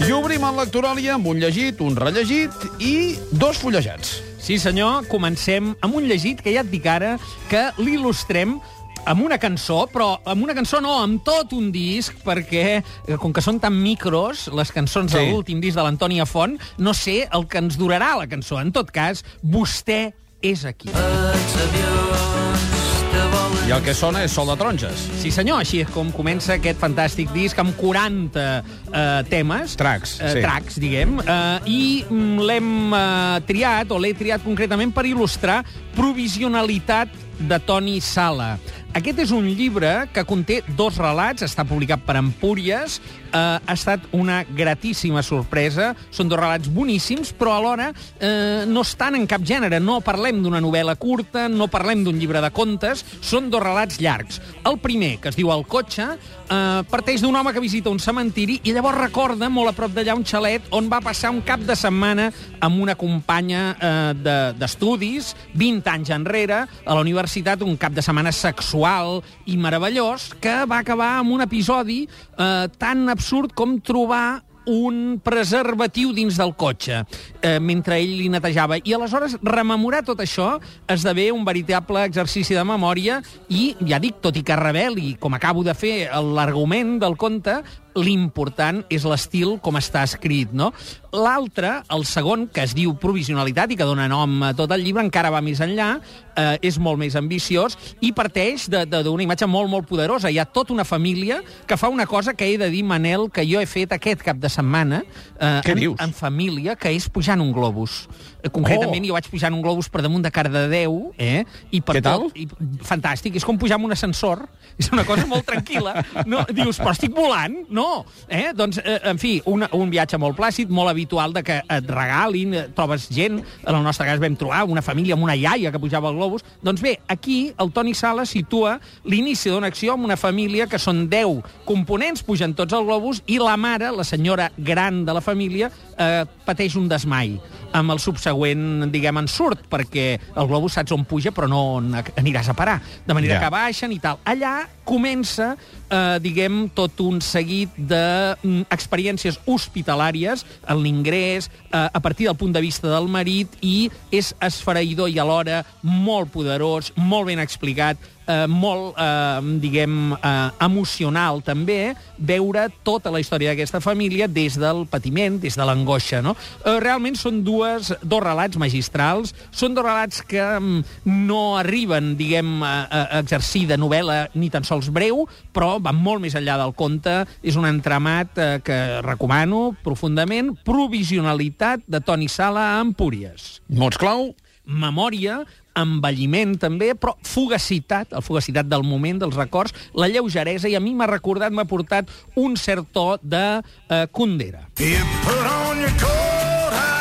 I obrim el lectoràlia amb un llegit, un rellegit i dos fullejats. Sí, senyor, comencem amb un llegit que ja et dic ara que l'il·lustrem amb una cançó, però amb una cançó no, amb tot un disc, perquè eh, com que són tan micros, les cançons Sí. de l'últim disc de l'Antònia Font, no sé el que ens durarà la cançó. En tot cas, vostè és aquí. I el que sona és Sol de Taronges. Sí, senyor, així és com comença aquest fantàstic disc amb 40 eh, temes. Tracks, eh, sí. Tracks, diguem. Eh, I mm, l'hem eh, triat, o l'he triat concretament per il·lustrar Provisionalitat de Toni Sala. Aquest és un llibre que conté dos relats, està publicat per Empúries, eh, ha estat una gratíssima sorpresa, són dos relats boníssims, però alhora eh, no estan en cap gènere, no parlem d'una novel·la curta, no parlem d'un llibre de contes, són dos relats llargs. El primer, que es diu El cotxe, eh, parteix d'un home que visita un cementiri i llavors recorda molt a prop d'allà un xalet on va passar un cap de setmana amb una companya eh, de- d'estudis, 20 anys enrere, a la universitat, un cap de setmana sexual i meravellós, que va acabar amb un episodi eh, tan absurd com trobar un preservatiu dins del cotxe eh, mentre ell li netejava. I aleshores rememorar tot això esdevé un veritable exercici de memòria i, ja dic, tot i que reveli, com acabo de fer, l'argument del conte, l'important és l'estil com està escrit, no? L'altre, el segon, que es diu Provisionalitat i que dona nom a tot el llibre, encara va més enllà, eh, és molt més ambiciós i parteix d'una imatge molt, molt poderosa. Hi ha tota una família que fa una cosa que he de dir, Manel, que jo he fet aquest cap de setmana eh, Què en, dius? en família, que és pujar en un globus. Eh, Concretament, Oh. jo vaig pujar en un globus per damunt de Cardedeu, eh? I per Què tal? Tot, i, fantàstic, és com pujar en un ascensor, és una cosa molt tranquil·la. No, dius, però estic volant? No. Eh? Doncs, eh, en fi, un, un viatge molt plàcid, molt habitual de que et regalin, eh, trobes gent, en el nostre cas vam trobar una família amb una iaia que pujava al globus. Doncs bé, aquí el Toni Sala situa l'inici d'una acció amb una família que són 10 components, pugen tots al globus, i la mare, la senyora gran de la família, eh, pateix un desmai amb el subsegüent, diguem, ensurt, perquè el globus saps on puja, però no on aniràs a parar. De manera Ja. que baixen i tal. Allà comença, eh, diguem, tot un seguit d'experiències hospitalàries en l'ingrés, eh, a partir del punt de vista del marit, i és esfereïdor i alhora molt poderós, molt ben explicat, eh, molt, eh, diguem, eh, emocional també, veure tota la història d'aquesta família des del patiment, des de l'angoixa. No? Eh, realment són dues, dos relats magistrals, són dos relats que mm, no arriben, diguem, a, a exercir de novel·la ni tan sols breu, però van molt més enllà del conte. És un entramat eh, que recomano profundament. Provisionalitat de Toni Sala a Empúries Mots clau, memòria, envelliment també, però fugacitat, el fugacitat del moment, dels records, la lleugeresa, i a mi m'ha recordat, m'ha portat un cert to de eh, Kundera. You put on your coat,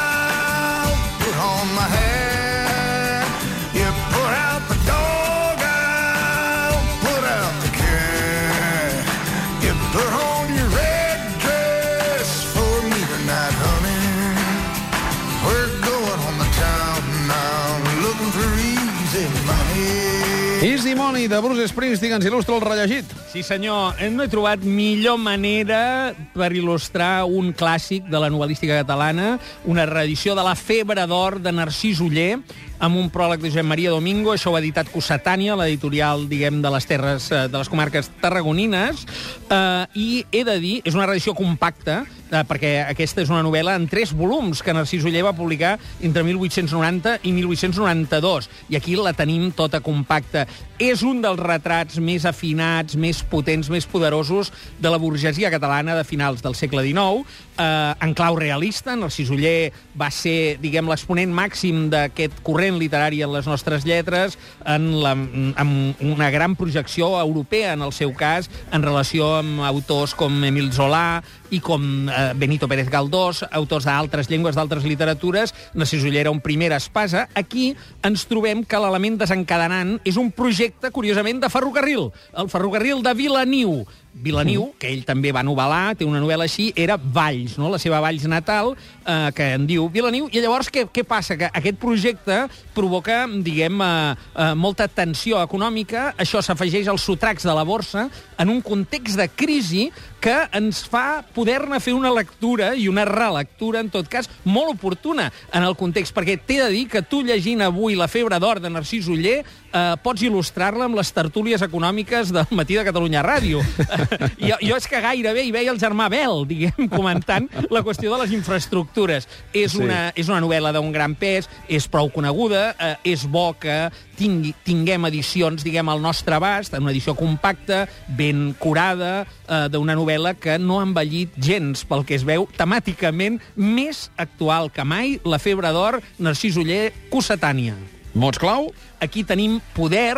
Dimoni, de Bruce Springsteen, ens il·lustra el rellegit. Sí, senyor, no he trobat millor manera per il·lustrar un clàssic de la novel·lística catalana, una reedició de La febre d'or de Narcís Uller, amb un pròleg de Josep Maria Domingo, això ho ha editat Cossetània, l'editorial, diguem, de les terres, eh, de les comarques tarragonines, eh, i he de dir, és una reedició compacta, eh, perquè aquesta és una novel·la en tres volums que Narcís Uller va publicar entre 1890 i 1892, i aquí la tenim tota compacta. És un dels retrats més afinats, més potents, més poderosos de la burgesia catalana de finals del segle XIX, eh, en clau realista. Narcís Uller va ser, diguem, l'exponent màxim d'aquest corrent literari en les nostres lletres, en la, amb una gran projecció europea, en el seu cas, en relació amb autors com Emil Zola i com eh, Benito Pérez Galdós, autors d'altres llengües, d'altres literatures. Narcís Uller era un primer espasa. Aquí ens trobem que l'element desencadenant és un projecte, curiosament, de ferrocarril. El ferrocarril de Vilaniu. Vilaniu, que ell també va novel·lar, té una novel·la així, era Valls, no? la seva Valls natal, eh, que en diu Vilaniu, i llavors què, què passa? Que aquest projecte provoca, diguem, eh, eh, molta tensió econòmica, això s'afegeix als sotracs de la borsa, en un context de crisi que ens fa poder-ne fer una lectura i una relectura, en tot cas, molt oportuna en el context, perquè t'he de dir que tu llegint avui La febre d'or de Narcís Uller eh, pots il·lustrar-la amb les tertúlies econòmiques del matí de Catalunya Ràdio. jo, jo és que gairebé hi veia el germà Bel, diguem, comentant la qüestió de les infraestructures. És, Sí. una, és una novel·la d'un gran pes, és prou coneguda, eh, és bo que tingui, tinguem edicions, diguem, al nostre abast, en una edició compacta, ben curada, eh, d'una novel·la que no ha envellit gens, pel que es veu, temàticament més actual que mai, La febre d'or, Narcís Uller, Cossetània. Mots clau? Aquí tenim poder,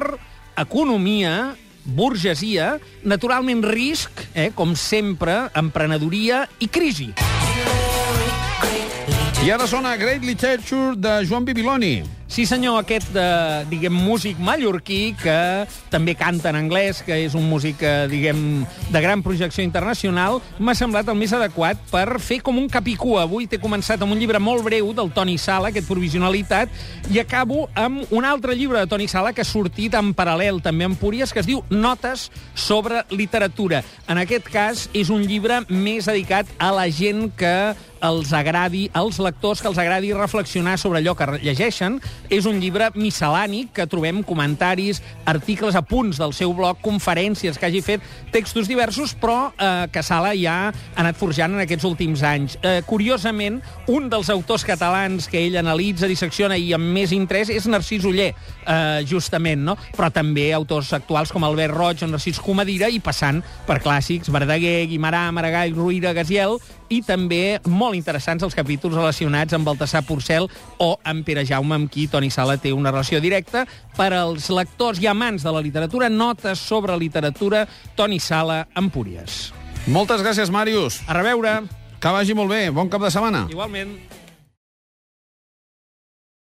economia, burgesia, naturalment risc, eh, com sempre, emprenedoria i crisi. I ara sona Great Literature de Joan Bibiloni. Sí, senyor, aquest, de, diguem, músic mallorquí que també canta en anglès, que és un músic, eh, diguem, de gran projecció internacional, m'ha semblat el més adequat per fer com un capicua. Avui t'he començat amb un llibre molt breu del Toni Sala, aquest Provisionalitat, i acabo amb un altre llibre de Toni Sala que ha sortit en paral·lel, també en Púries, que es diu Notes sobre literatura. En aquest cas, és un llibre més dedicat a la gent que els agradi, als lectors que els agradi reflexionar sobre allò que llegeixen. És un llibre miscel·lani que trobem comentaris, articles, apunts del seu blog, conferències que hagi fet, textos diversos, però eh, que Sala ja ha anat forjant en aquests últims anys. Eh, curiosament, un dels autors catalans que ell analitza, dissecciona i amb més interès és Narcís Uller, eh, justament, no? però també autors actuals com Albert Roig o Narcís Comadira i passant per clàssics Verdaguer, Guimarà, Maragall, Ruïra, Gaziel i també molt interessants els capítols relacionats amb Baltasar Porcel o amb Pere Jaume, amb qui Toni Sala té una relació directa. Per als lectors i amants de la literatura, notes sobre literatura, Toni Sala, Empúries. Moltes gràcies, Màrius. A reveure. Que vagi molt bé. Bon cap de setmana. Igualment.